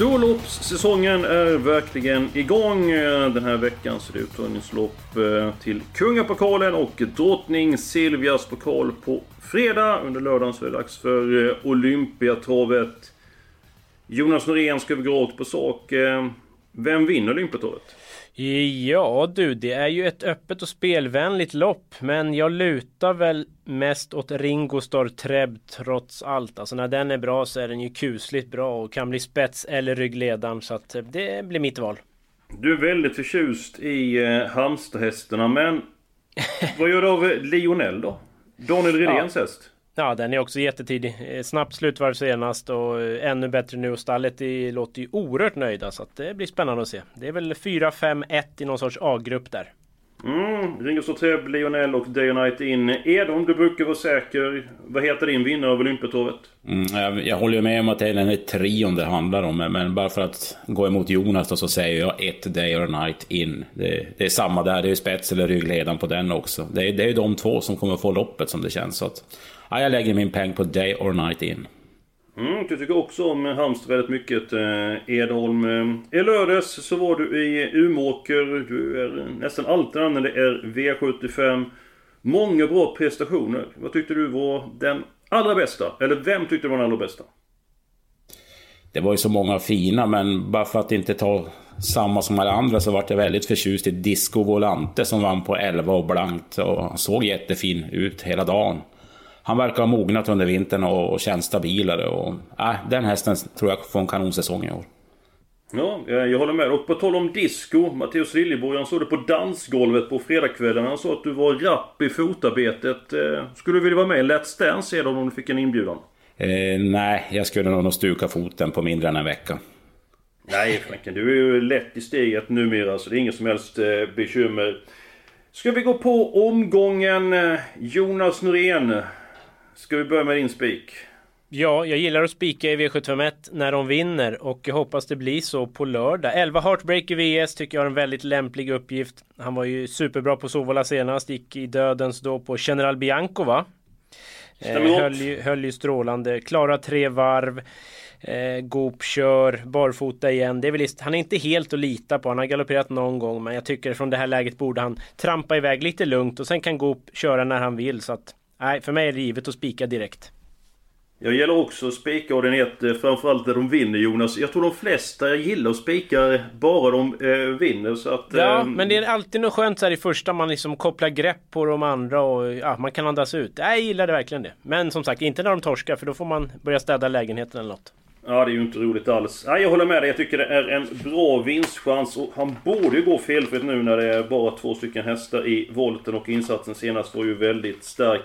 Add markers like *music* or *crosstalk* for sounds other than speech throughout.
Storloppssäsongen är verkligen igång. Den här veckan så är det uttagningslopp eh, till Kungapokalen och Drottning Silvias pokal på fredag. Under lördagen så är det dags för eh, Olympiatravet. Jonas Norén ska vi gå rakt på sak. Eh, vem vinner Olympiatravet? Ja du, det är ju ett öppet och spelvänligt lopp. Men jag lutar väl mest åt Ringo Starr Treb trots allt. Alltså när den är bra så är den ju kusligt bra och kan bli spets eller ryggledaren. Så att det blir mitt val. Du är väldigt förtjust i eh, Halmstadhästarna men *laughs* vad gör du av Lionel då? Daniel Redéns ja. häst? Ja, den är också jättetidig. Eh, snabbt slutvarv senast och eh, ännu bättre nu. Och stallet låter ju oerhört nöjda så att det blir spännande att se. Det är väl 4-5-1 i någon sorts A-grupp där. Mm, Ringo Sotreb, Lionel och Day Night in. Edom, du brukar vara säker. Vad heter din vinnare av Olympiatorvet? Mm, jag, jag håller med om att det är den här trion det handlar om. Men bara för att gå emot Jonas då, så säger jag ett Day or Night in. Det, det är samma där. Det är spets eller ryggledaren på den också. Det är, det är de två som kommer få loppet som det känns. Så att, ja, jag lägger min peng på Day or Night in. Mm, du tycker också om Halmstad väldigt mycket, eh, Edholm. Eh, I lördags så var du i Umåker. Du är nästan alltid när det är V75. Många bra prestationer. Vad tyckte du var den allra bästa? Eller vem tyckte du var den allra bästa? Det var ju så många fina, men bara för att inte ta samma som alla andra så vart jag väldigt förtjust i Disco Volante som vann på 11 och blankt och såg jättefin ut hela dagen han verkar ha mognat under vintern och, och känns stabilare. Och, äh, den hästen tror jag får en kanonsäsong i år. Ja, jag håller med. Och på tal om disco, Matteus Liljeborg, han såg det på dansgolvet på fredagskvällen. Han sa att du var rapp i fotarbetet. Eh, skulle du vilja vara med i Let's Dance sedan om du fick en inbjudan? Eh, nej, jag skulle nog stuka foten på mindre än en vecka. Nej Franken, du är ju lätt i steget numera så det är inget som helst eh, bekymmer. Ska vi gå på omgången eh, Jonas Norén? Ska vi börja med din spik? Ja, jag gillar att spika i V751 när de vinner och jag hoppas det blir så på lördag. 11 Heartbreaker VS tycker jag har en väldigt lämplig uppgift. Han var ju superbra på Sovola senast, gick i dödens då på General Bianco va? Eh, höll, ju, höll ju strålande, klara tre varv. Eh, Goop kör barfota igen. Det är väl just, han är inte helt att lita på. Han har galopperat någon gång men jag tycker från det här läget borde han trampa iväg lite lugnt och sen kan Goop köra när han vill. Så att Nej, för mig är det givet att spika direkt. Jag gillar också att spika och den heter framförallt där de vinner Jonas. Jag tror de flesta gillar att spika bara de eh, vinner så att... Ja, eh, men det är alltid något skönt så här i första man liksom kopplar grepp på de andra och ja, man kan andas ut. Jag gillar det verkligen det. Men som sagt, inte när de torskar för då får man börja städa lägenheten eller något. Ja, det är ju inte roligt alls. Nej, jag håller med dig. Jag tycker det är en bra vinstchans. Och han borde ju gå felfritt nu när det är bara två stycken hästar i volten och insatsen senast var ju väldigt stark.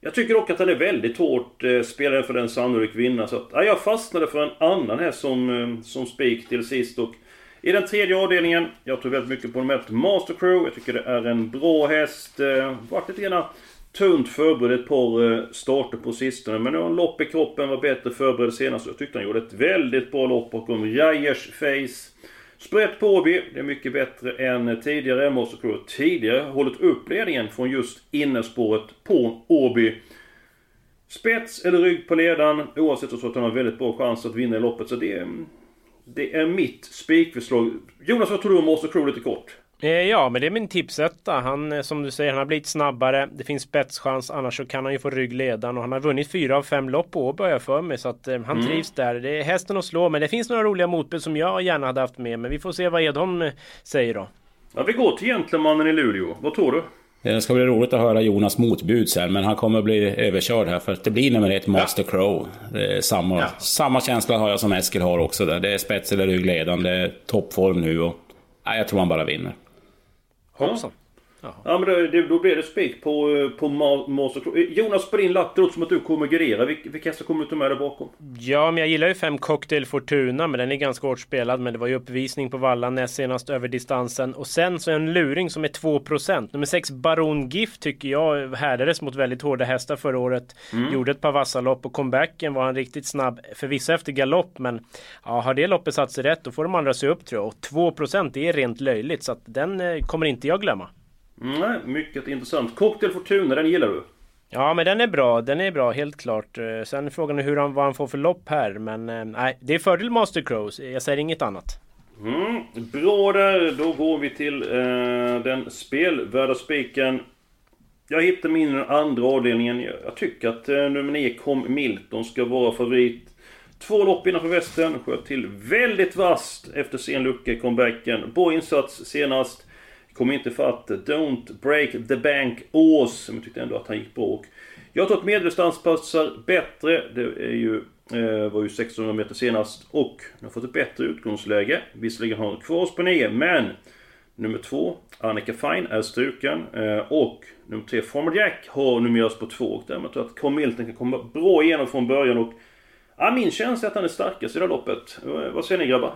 Jag tycker dock att han är väldigt hårt eh, spelare för den sannolik vinna. Så att, ja, jag fastnade för en annan häst som, eh, som spik till sist. Och I den tredje avdelningen, jag tror väldigt mycket på nummer ett Master Crew. Jag tycker det är en bra häst. Eh, varit lite grann tunt förberedd ett par eh, starter på sistone. Men nu har han lopp i kroppen, var bättre förberedd senast. Jag tyckte han gjorde ett väldigt bra lopp bakom Jajers Face. Sprätt på Åby, det är mycket bättre än tidigare. Måste Crew tidigare hållit upp ledningen från just innerspåret på Åby. Spets eller rygg på ledaren, oavsett så att han har väldigt bra chans att vinna i loppet. Så det är, det är mitt spikförslag. Jonas, vad tror du om Måste Crew lite kort? Eh, ja, men det är min tipsetta. Han, eh, som du säger, han har blivit snabbare. Det finns spetschans, annars så kan han ju få ryggledaren. Och han har vunnit fyra av fem lopp på Åby jag för mig. Så att eh, han mm. trivs där. Det är hästen att slå, men det finns några roliga motbud som jag gärna hade haft med. Men vi får se vad Edholm eh, säger då. Ja, vi går till Gentlemannen i Luleå. Vad tror du? Det ska bli roligt att höra Jonas motbud sen, men han kommer att bli överkörd här för att det blir nummer ett Master ja. Crow. Det är samma, ja. samma känsla har jag som Eskil har också där. Det är spets eller ryggledaren, det är toppform nu och... Nej, jag tror han bara vinner. Hoppsan. Ja, ja men då, då blir det spik på, eh, på Master Jonas, på din lapp, det låter som att du kommer gardera. Vilka hästar kommer du ta med dig bakom? Ja, men jag gillar ju fem Cocktail Fortuna, men den är ganska hårt spelad. Men det var ju uppvisning på Valla näst senast över distansen. Och sen så en luring som är 2%. Nummer 6 Baron Gift tycker jag härdades mot väldigt hårda hästar förra året. Mm. Gjorde ett par vassa lopp och comebacken var han riktigt snabb. Förvisso efter galopp, men ja, har det loppet satt sig rätt då får de andra se upp tror jag. Och 2% det är rent löjligt, så att den eh, kommer inte jag glömma. Nej, mycket intressant. Cocktail Fortuna, den gillar du? Ja, men den är bra. Den är bra, helt klart. Eh, sen är frågan hur han, vad han får för lopp här. Men eh, nej, det är fördel Master Crows. Jag säger inget annat. Mm, bra där. Då går vi till eh, den spelvärda spiken. Jag hittar min andra avdelningen. Jag tycker att eh, nummer 9, Kom Milton, ska vara favorit. Två lopp innanför västen. Sköt till väldigt vast efter sen lucka i comebacken. Bra insats senast. Kom inte fatt Don't Break the Bank Ås. Men jag tyckte ändå att han gick bra. Och jag tror att medeldistanspassar bättre. Det är ju, eh, var ju 1600 meter senast. Och nu har fått ett bättre utgångsläge. Visserligen har han kvar oss på 9, men Nummer 2, Annika Fine är struken. Eh, och nummer 3, Former Jack har numera på 2. Och därmed tror jag att Carl Milton kan komma bra igenom från början. Och, ja, min känsla är att han är starkast i det här loppet. Eh, vad säger ni grabbar?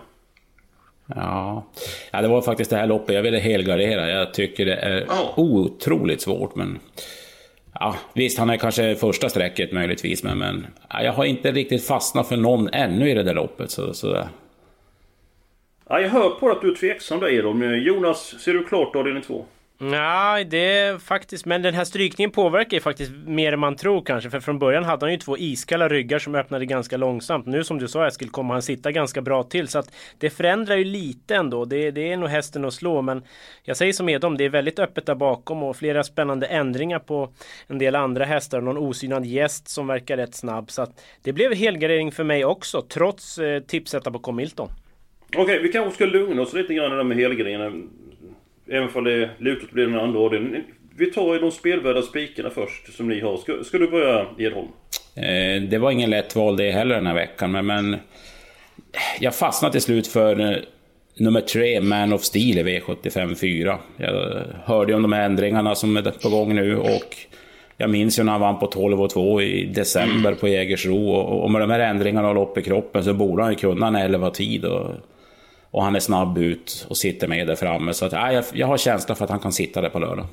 Ja. ja, det var faktiskt det här loppet jag ville helgardera. Jag tycker det är oh. otroligt svårt, men... Ja, visst, han är kanske första strecket möjligtvis, men, men ja, jag har inte riktigt fastnat för någon ännu i det där loppet. Så, så... Ja, jag hör på att du är tveksam där Edom. Jonas, ser du klart avdelning två? Nej, det är faktiskt... Men den här strykningen påverkar ju faktiskt mer än man tror kanske. För från början hade han ju två iskalla ryggar som öppnade ganska långsamt. Nu som du sa Eskil kommer han sitta ganska bra till. Så att det förändrar ju lite ändå. Det, det är nog hästen att slå. Men jag säger som Edom, det är väldigt öppet där bakom och flera spännande ändringar på en del andra hästar. Någon osynad gäst som verkar rätt snabb. Så att det blev helgardering för mig också, trots eh, tipsetta på Comilton. Okej, okay, vi kanske ska lugna oss lite grann med helgarderingen. Även om det lutar blir den andra ordningen. Vi tar de spelvärda spikarna först som ni har. Ska, ska du börja Edholm? Eh, det var ingen lätt val det heller den här veckan, men, men jag fastnade till slut för eh, nummer tre, Man of Steel i V75 4. Jag hörde om de här ändringarna som är på gång nu och jag minns ju när han vann på 12 och 2 i december på Jägersro och, och med de här ändringarna och lopp i kroppen så borde han ju kunna en 11 tid. Och, och han är snabb ut och sitter med där framme. Så att, ja, jag, jag har känsla för att han kan sitta där på lördag.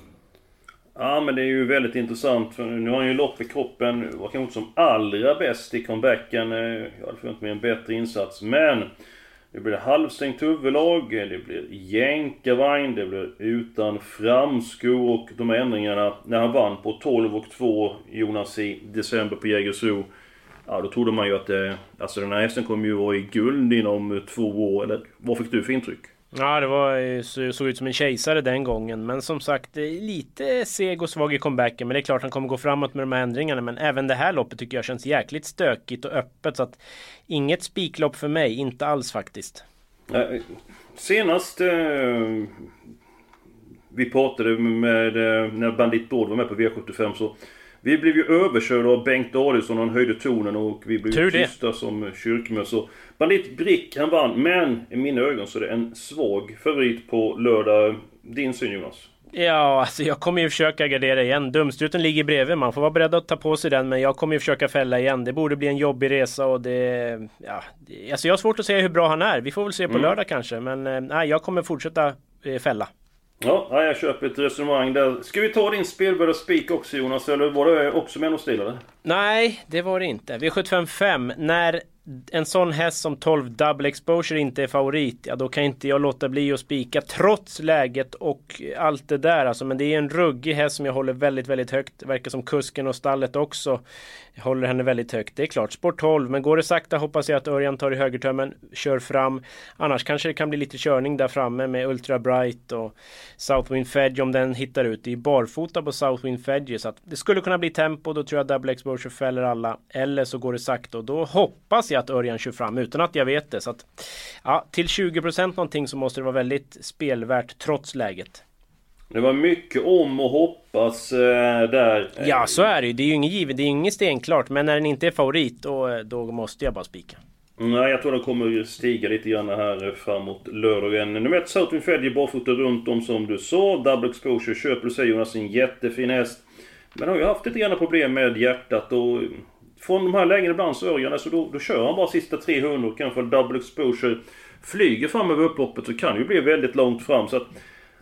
Ja men det är ju väldigt intressant för nu har han ju lopp i kroppen. Var kanske inte som allra bäst i comebacken. Eh, jag hade förväntat mig en bättre insats. Men det blir halvstängt huvudlag, det blir jänkarvagn, det blir utan framskor och de ändringarna när han vann på 12 och 2 Jonas i december på Jägersro. Ja, då trodde man ju att det, alltså den här hästen kommer ju vara i guld inom två år. Eller vad fick du för intryck? Ja, det var, såg ut som en kejsare den gången. Men som sagt, lite seg och svag i comebacken. Men det är klart han kommer gå framåt med de här ändringarna. Men även det här loppet tycker jag känns jäkligt stökigt och öppet. Så att inget spiklopp för mig, inte alls faktiskt. Senast eh, vi pratade med, eh, när Bandit Bård var med på V75 så vi blev ju överkörda av Bengt Adielsson han höjde tonen och vi blev Tur tysta det. som kyrkmöss. Bandit Brick, han vann. Men i mina ögon så är det en svag favorit på lördag. Din syn Jonas? Ja, alltså jag kommer ju försöka gardera igen. Dumstruten ligger bredvid. Man får vara beredd att ta på sig den. Men jag kommer ju försöka fälla igen. Det borde bli en jobbig resa och det... Ja, alltså jag har svårt att säga hur bra han är. Vi får väl se på mm. lördag kanske. Men eh, nej, jag kommer fortsätta eh, fälla. Ja, jag köper ett resonemang där. Ska vi ta din spelbörda spik också Jonas? Eller var det också med någon stil Nej, det var det inte. V755, När en sån häst som 12 double exposure inte är favorit, ja då kan inte jag låta bli att spika trots läget och allt det där alltså. Men det är en ruggig häst som jag håller väldigt, väldigt högt. Det verkar som kusken och stallet också håller henne väldigt högt. Det är klart, sport 12, men går det sakta hoppas jag att Örjan tar i högertömmen, kör fram. Annars kanske det kan bli lite körning där framme med Ultra Bright och Southwind Fedge om den hittar ut. Det är barfota på Southwind Fedge så att det skulle kunna bli tempo. Då tror jag double exposure fäller alla. Eller så går det sakta och då hoppas jag att Örjan kör fram utan att jag vet det. Så att, ja, till 20% någonting så måste det vara väldigt spelvärt trots läget. Det var mycket om och hoppas eh, där. Ja, så är det ju. Det är ju inget givet. Det är inget stenklart. Men när den inte är favorit, då, då måste jag bara spika. Nej, jag tror den kommer stiga lite grann här framåt lördagen. Nummer ett, Southwind Fedgy barfota runt om som du sa. Double exposure köper du sig Jonas, en jättefin häst. Men har ju haft lite grann problem med hjärtat och... Från de här lägena ibland så Örjan, så då, då kör han bara sista 300 och kanske double exposure flyger fram över upploppet så kan det ju bli väldigt långt fram. Så att,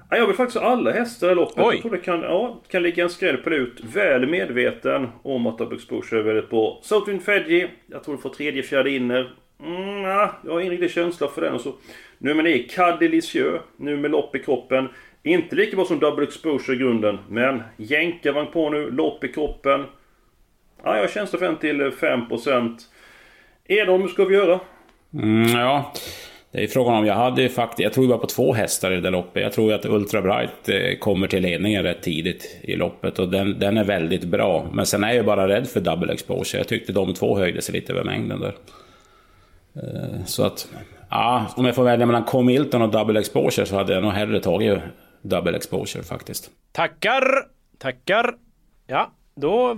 ja, jag vill faktiskt ha alla hästar i loppet. Oj. Jag tror det kan, ja, kan ligga en skräll på ut. Väl medveten om att double exposure är väldigt bra. Southwind Fedgy, jag tror du får tredje, fjärde inner. Mm, ja, jag har ingen riktig känsla för den. Och så. Nummer 9, Cadelicieux. Nu med lopp i kroppen. Inte lika bra som Double Exposure i grunden. Men jänkarvagn på nu, lopp i kroppen. Ja, jag för en till 5%. Edholm, hur ska vi göra? Mm, ja, det är frågan om jag hade faktiskt... Jag tror bara på två hästar i det loppet. Jag tror att Ultra Bright eh, kommer till ledningen rätt tidigt i loppet och den, den är väldigt bra. Men sen är jag bara rädd för double exposure. Jag tyckte de två höjde sig lite över mängden där. Eh, så att, ja, om jag får välja mellan Comilton och Double Exposure så hade jag nog hellre tagit Double Exposure faktiskt. Tackar! Tackar! Ja, då...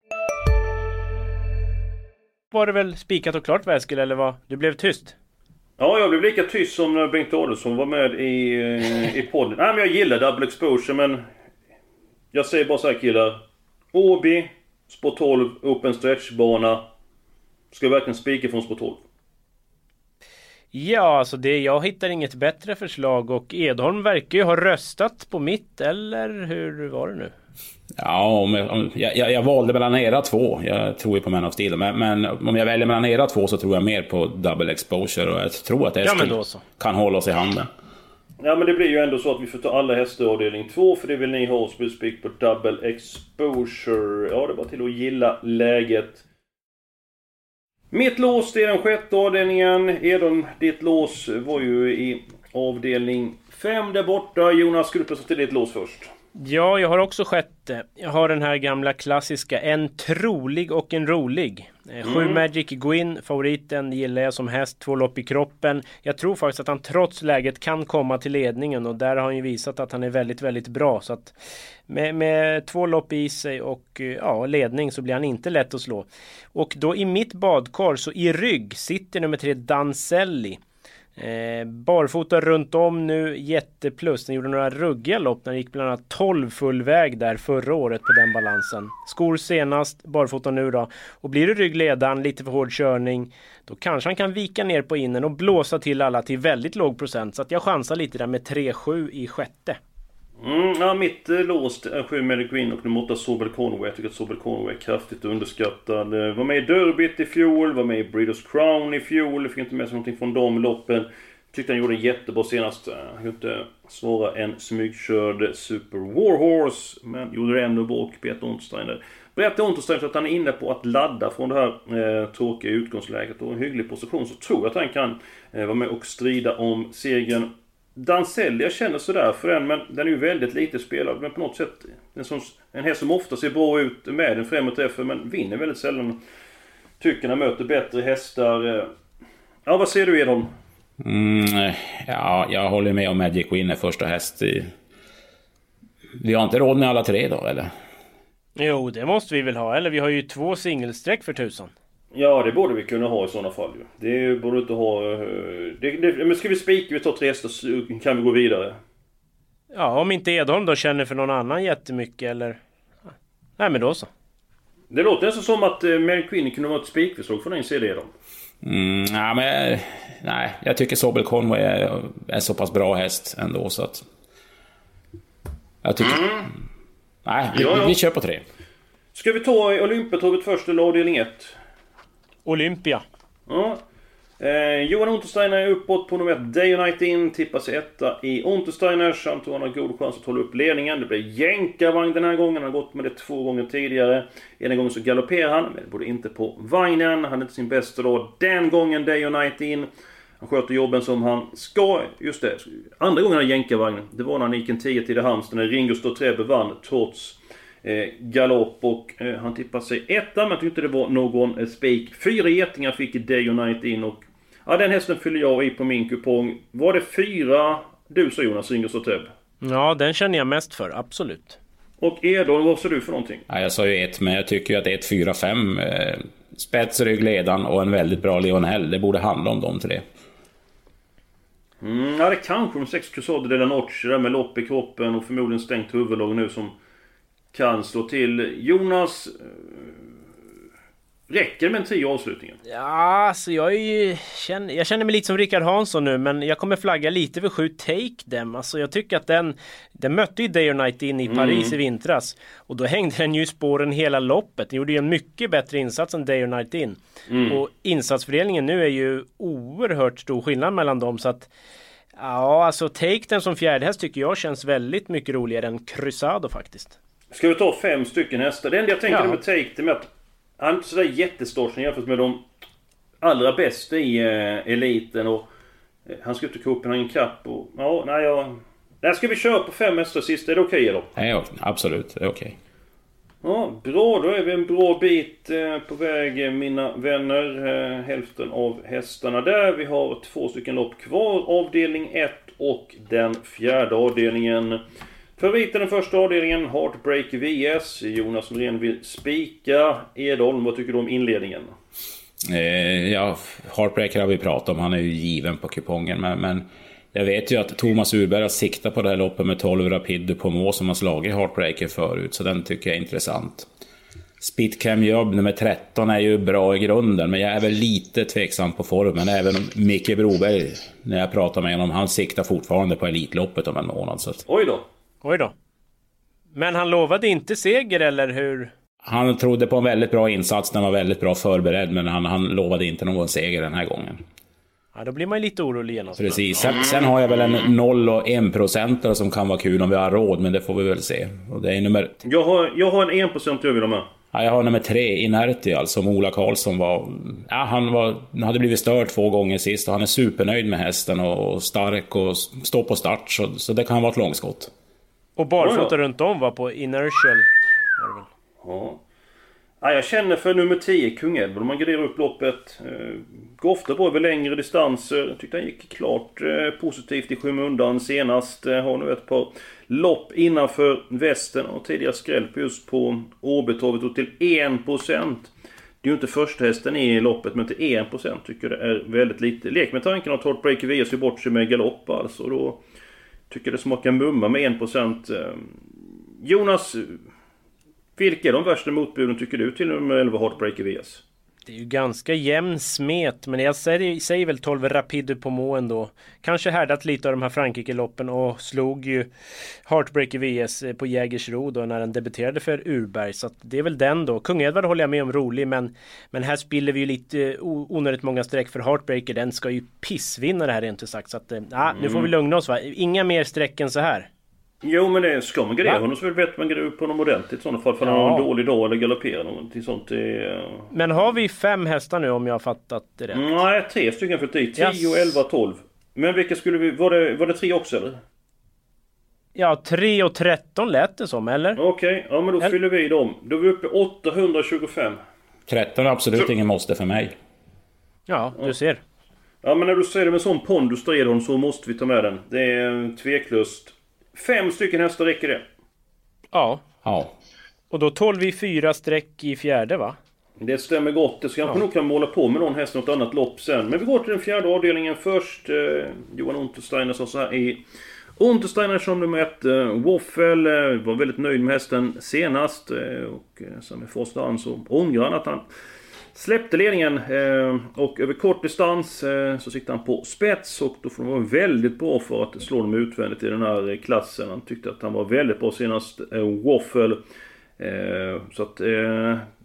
Var det väl spikat och klart Eskil, eller vad? Du blev tyst? Ja, jag blev lika tyst som när Bengt Adolfsson var med i, eh, i podden. Nej, men jag gillar double exposure, men... Jag säger bara så här killar. Åby, Spår 12, open stretch-bana. Ska verkligen spika från spår 12? Ja, alltså det, jag hittar inget bättre förslag och Edholm verkar ju ha röstat på mitt, eller hur var det nu? Ja, om jag, om, jag, jag, valde mellan era två. Jag tror ju på Man of Steel. Men, men, om jag väljer mellan era två så tror jag mer på Double Exposure. Och jag tror att Eskil ja, kan hålla oss i handen. Ja men det blir ju ändå så att vi får ta alla hästar i avdelning 2 för det vill ni ha spik på double exposure. Ja det var till att gilla läget. Mitt lås det är den sjätte avdelningen. Edon, ditt lås var ju i avdelning 5 där borta. Jonas, skulle du presentera ditt lås först? Ja, jag har också sjätte. Jag har den här gamla klassiska En trolig och en rolig. Eh, sju mm. Magic Gwyn, favoriten, gillar jag som häst. Två lopp i kroppen. Jag tror faktiskt att han trots läget kan komma till ledningen och där har han ju visat att han är väldigt, väldigt bra. Så att med, med två lopp i sig och eh, ja, ledning så blir han inte lätt att slå. Och då i mitt badkar så i rygg sitter nummer tre Danselli. Eh, barfota runt om nu, jätteplus. Den gjorde några ruggiga lopp. Den gick bland annat 12 full väg där förra året på den balansen. Skor senast, barfota nu då. Och blir det ryggledan, lite för hård körning, då kanske han kan vika ner på innen och blåsa till alla till väldigt låg procent. Så att jag chansar lite där med 3-7 i sjätte. Mm, ja, mitt eh, lås är eh, 7 Medic Green och nummer 8 Sobel Conway. Jag tycker att Sobel Conway är kraftigt underskattad. Eh, var med i Derbyt i fjol, var med i Breeders Crown i fjol. Fick inte med sig någonting från de loppen. Tyckte han gjorde jättebra senast. Eh, han kunde inte svara en smygkörd Super Warhorse. Men gjorde det ändå bra och Peter Untersteiner. Berättar Untersteiner att han är inne på att ladda från det här eh, tråkiga utgångsläget och en hygglig position så tror jag att han kan eh, vara med och strida om segern. Danselli, jag känner sådär för den, men den är ju väldigt lite spelad. Men på något sätt en, sån, en häst som ofta ser bra ut med en främre träffen, men vinner väldigt sällan. Tycker han möter bättre hästar. Ja, vad säger du Edholm? Mm, ja, jag håller med om Magic Winner första häst. Vi har inte råd med alla tre då, eller? Jo, det måste vi väl ha. Eller vi har ju två singelsträck för tusan. Ja, det borde vi kunna ha i sådana fall ju. Det borde inte ha... Eh, det, det, men ska vi spika, vi tar tre hästar så kan vi gå vidare. Ja, om inte Edholm då känner för någon annan jättemycket eller... Nej men då så. Det låter nästan som att eh, Mary Queen kunde vara ett spikförslag från din sida Edholm. Mm, ja, men... Nej, jag tycker Sobel Conway är, är så pass bra häst ändå så att... Jag tycker... Mm. Nej, vi, ja, ja. vi kör på tre. Ska vi ta Olympiatorget först eller avdelning 1? Olympia. Ja. Eh, Johan Untersteiner är uppåt på nummer 1, Day Night In. Tippar sig etta i Untersteiners. Han tror han har god chans att hålla upp ledningen. Det blir jänkarvagn den här gången. Han har gått med det två gånger tidigare. Ena gången så galopperar han, men det borde inte på vagnen. Han är inte sin bästa dag den gången, Day Night In. Han sköter jobben som han ska. Just det, andra gången han jänkarvagn. Det var när han gick en 10 till Halmstad när Ringo Stortrebe vann trots eh, galopp och eh, han tippade sig etta men tyckte det var någon eh, spik. Fyra getingar fick Day och Night in och Ja den hästen fyller jag i på min kupong. Var det fyra du sa Jonas, Ringo Stortrebe? Ja den känner jag mest för, absolut. Och Edholm, vad sa du för någonting? Ja, jag sa ju ett, men jag tycker ju att 1, 4, 5 eh, Spets, ryggledaren och en väldigt bra Lionel. Det borde handla om de tre. Mm, ja, det kanske de sex Crusade de la Noche där med lopp i kroppen och förmodligen stängt huvudlag nu som kan slå till. Jonas... eh, Räcker det med en 10 avslutningen? Ja, alltså jag är ju... Känner, jag känner mig lite som Rickard Hansson nu men jag kommer flagga lite för 7 Take Them. Alltså jag tycker att den... Den mötte ju Day or Night in i Paris Mm. i vintras. Och då hängde den ju i spåren hela loppet. Den gjorde ju en mycket bättre insats än Day or Night in. Mm. Och insatsfördelningen nu är ju oerhört stor skillnad mellan dem så att... Ja, alltså Take Them som fjärde häst tycker jag känns väldigt mycket roligare än Cruzado faktiskt. Ska vi ta fem stycken hästar? Det enda jag tänker Ja. med Take är att han är inte sådär jättestorsen jämfört med de allra bästa i eh, eliten och eh, han ska ut i Copenhagen Cup och ja, nej jag... Där ska vi köra på fem hästar sist, är det okej då? Ja, absolut, det är okej. Ja, bra. Då är vi en bra bit eh, på väg eh, mina vänner. Eh, Hälften av hästarna där. Vi har två stycken lopp kvar. Avdelning 1 och den fjärde avdelningen. Favoriten den första avdelningen, Heartbreak VS. Jonas Norén vill spika. Edholm, vad tycker du om inledningen? Eh, ja, Heartbreaker har vi pratat om, han är ju given på kupongen. Men, men jag vet ju att Thomas Urberg har siktat på det här loppet med 12 Rapid på må som har slagit Heartbreaker förut, så den tycker jag är intressant. Spitcam Jobb nummer 13 är ju bra i grunden, men jag är väl lite tveksam på formen. Även om Micke Broberg, när jag pratar med honom, han siktar fortfarande på Elitloppet om en månad. Så Oj då. Oj då. Men han lovade inte seger eller hur? han trodde på en väldigt bra insats, den var väldigt bra förberedd, men han, han lovade inte någon seger den här gången. Ja, då blir man ju lite orolig genast. Precis. Sen, sen har jag väl en 0 och 1 procentare som kan vara kul om vi har råd, men det får vi väl se. Och det är nummer... Jag har, jag har en 1% jag vill ha med. Ja, jag har nummer 3, Inertial, som Ola Karlsson var... Ja, han var, han hade blivit störd två gånger sist och han är supernöjd med hästen och, och stark och står på start, så, så det kan vara ett långskott. Och barfota Oj då. runt om var på inertial. Var. Ja. Ja, jag känner för nummer 10, Kung Edward. Man graderar upp loppet. Eh, går ofta bra över längre distanser. Jag tyckte han gick klart eh, positivt i skymundan senast. Eh, har nu ett par lopp innanför västen och tidigare skräll just på Åbytorvet och till 1%. Det är ju inte första hästen i loppet men till 1% tycker jag det är väldigt lite. Lek med tanken att Heartbreaker VS bort sig med galopp alltså. Då tycker det smakar mumma med 1%. Eh, Jonas, eh, vilka är de värsta motbuden tycker du till nummer 11 Heartbreaker VS? Det är ju ganska jämn smet, men jag säger, säger väl 12 Rapidu på må ändå. Kanske härdat lite av de här Frankrike-loppen och slog ju Heartbreaker VS på Jägersro då när den debuterade för Urberg. Så att det är väl den då. Kung Edvard håller jag med om rolig, men, men här spiller vi ju lite o- onödigt många streck för Heartbreaker. Den ska ju pissvinna det här rent ut sagt. Så att, eh, ah, nu får vi lugna oss va. Inga mer streck än så här. Jo men det, ska man gradera Va? honom så är att man graderar upp honom ordentligt i sådana fall. För Ja. han har en dålig dag eller galopperar någonting sånt. Det är... Men har vi fem hästar nu om jag har fattat det rätt? Nej, tre stycken för i. 10, Yes. 11, 12. Men vilka skulle vi... Var det, var det tre också eller? Ja, 3 och 13 lät det som, eller? Okej, ja men då El- fyller vi dem. Då är vi uppe i 825. 13 är absolut ingen måste för mig. Ja, du ser. Ja men när du säger det med sån pondus så måste vi ta med den. Det är tveklöst. Fem stycken hästar räcker det. Ja. Ja. Och då tål vi fyra streck i fjärde va? Det stämmer gott. Det så kanske Ja. nog kan måla på med någon häst något annat lopp sen. Men vi går till den fjärde avdelningen först. Eh, Johan Untersteiner sa så här i Untersteiner som nummer ett. Eh, Waffle eh, var väldigt nöjd med hästen senast. Eh, och eh, som i första hand så ångrar han att han Släppte ledningen eh, och över kort distans eh, så siktade han på spets och då får han vara väldigt bra för att slå dem utvändigt i den här eh, klassen. Han tyckte att han var väldigt bra senast, Waffle. Så att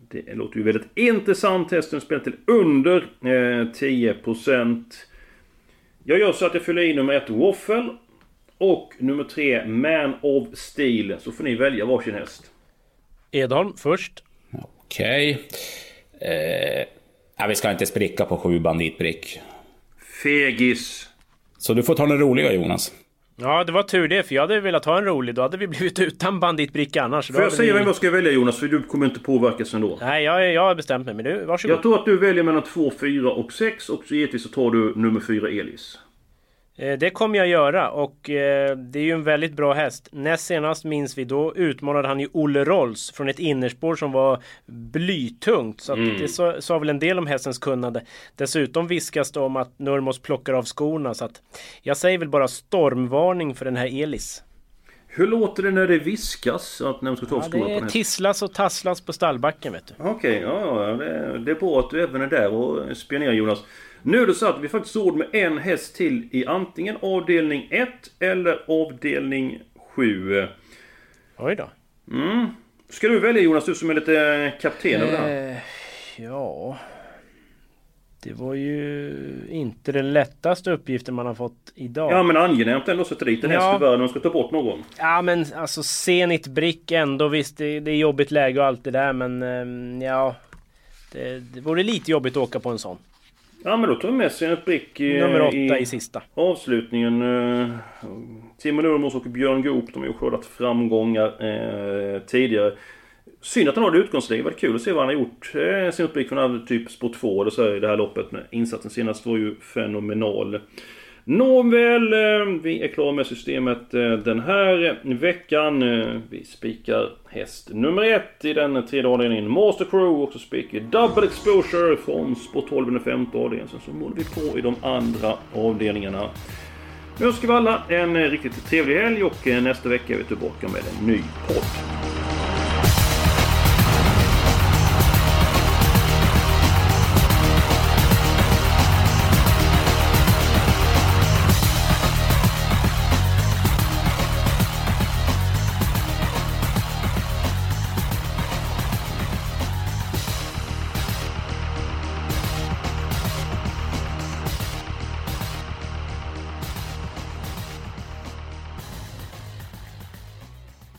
Det låter ju väldigt intressant. Hästen spelar till under eh, 10%. Jag gör så att jag fyller i nummer ett Waffle. Och nummer tre Man of Steel. Så får ni välja varsin häst. Edholm först. Okej. Eh, vi ska inte spricka på sju banditbrick. Fegis. Så du får ta den roliga Jonas. Ja, det var tur det, för jag hade velat ha en rolig. Då hade vi *laughs* blivit utan banditbricka annars. Får jag säga vem jag ska välja Jonas? För du kommer inte påverkas ändå. Nej, jag, jag har bestämt mig. Men du, varsågod. Jag tror att du väljer mellan 2, 4 och 6 och så givetvis så tar du nummer 4 Elis. Eh, Det kommer jag göra och eh, det är ju en väldigt bra häst. Näst senast minns vi då utmanade han ju Olle Rolls från ett innerspår som var blytungt. Så Mm. det sa, sa väl en del om hästens kunnande. Dessutom viskas det om att Nurmos plockar av skorna så att jag säger väl bara stormvarning för den här Elis. Hur låter det när det viskas? Att när man ska ta av Ja, en det tisslas och tasslas på stallbacken vet du. Okej, ja, ja, det, det är bra att du även är där och spionerar Jonas. Nu är det så att vi faktiskt råd med en häst till i antingen avdelning 1 eller avdelning 7. Oj då. Mm. Ska du välja Jonas, du som är lite kapten över det här? Eh, ja... Det var ju inte den lättaste uppgiften man har fått idag. Ja men angenämt ändå att sätta dit en häst Ja. i världen och ska ta bort någon. Ja men alltså Zenit Brick ändå visst det, det är jobbigt läge och allt det där men ehm, ja det, det vore lite jobbigt att åka på en sån. Ja men då tar vi med en prick i, Nummer åtta i sista. avslutningen. Eh, Timo Nurmos och Björn Goop, de har ju skördat framgångar eh, tidigare. Synd att han har det utgångsläge. Det var kul att se vad han har gjort. Eh, sin utblick från typ sport 2 eller så i det här loppet. Men insatsen senast var ju fenomenal. Nåväl, eh, vi är klara med systemet eh, den här veckan. Eh, Vi spikar häst nummer ett i den tredje avdelningen. Master Crew och så spikar Double Exposure från Sport 12 i den femte avdelningen. Sen så målar vi på i de andra avdelningarna. Nu önskar vi alla en riktigt trevlig helg och eh, nästa vecka är vi tillbaka med en ny podd.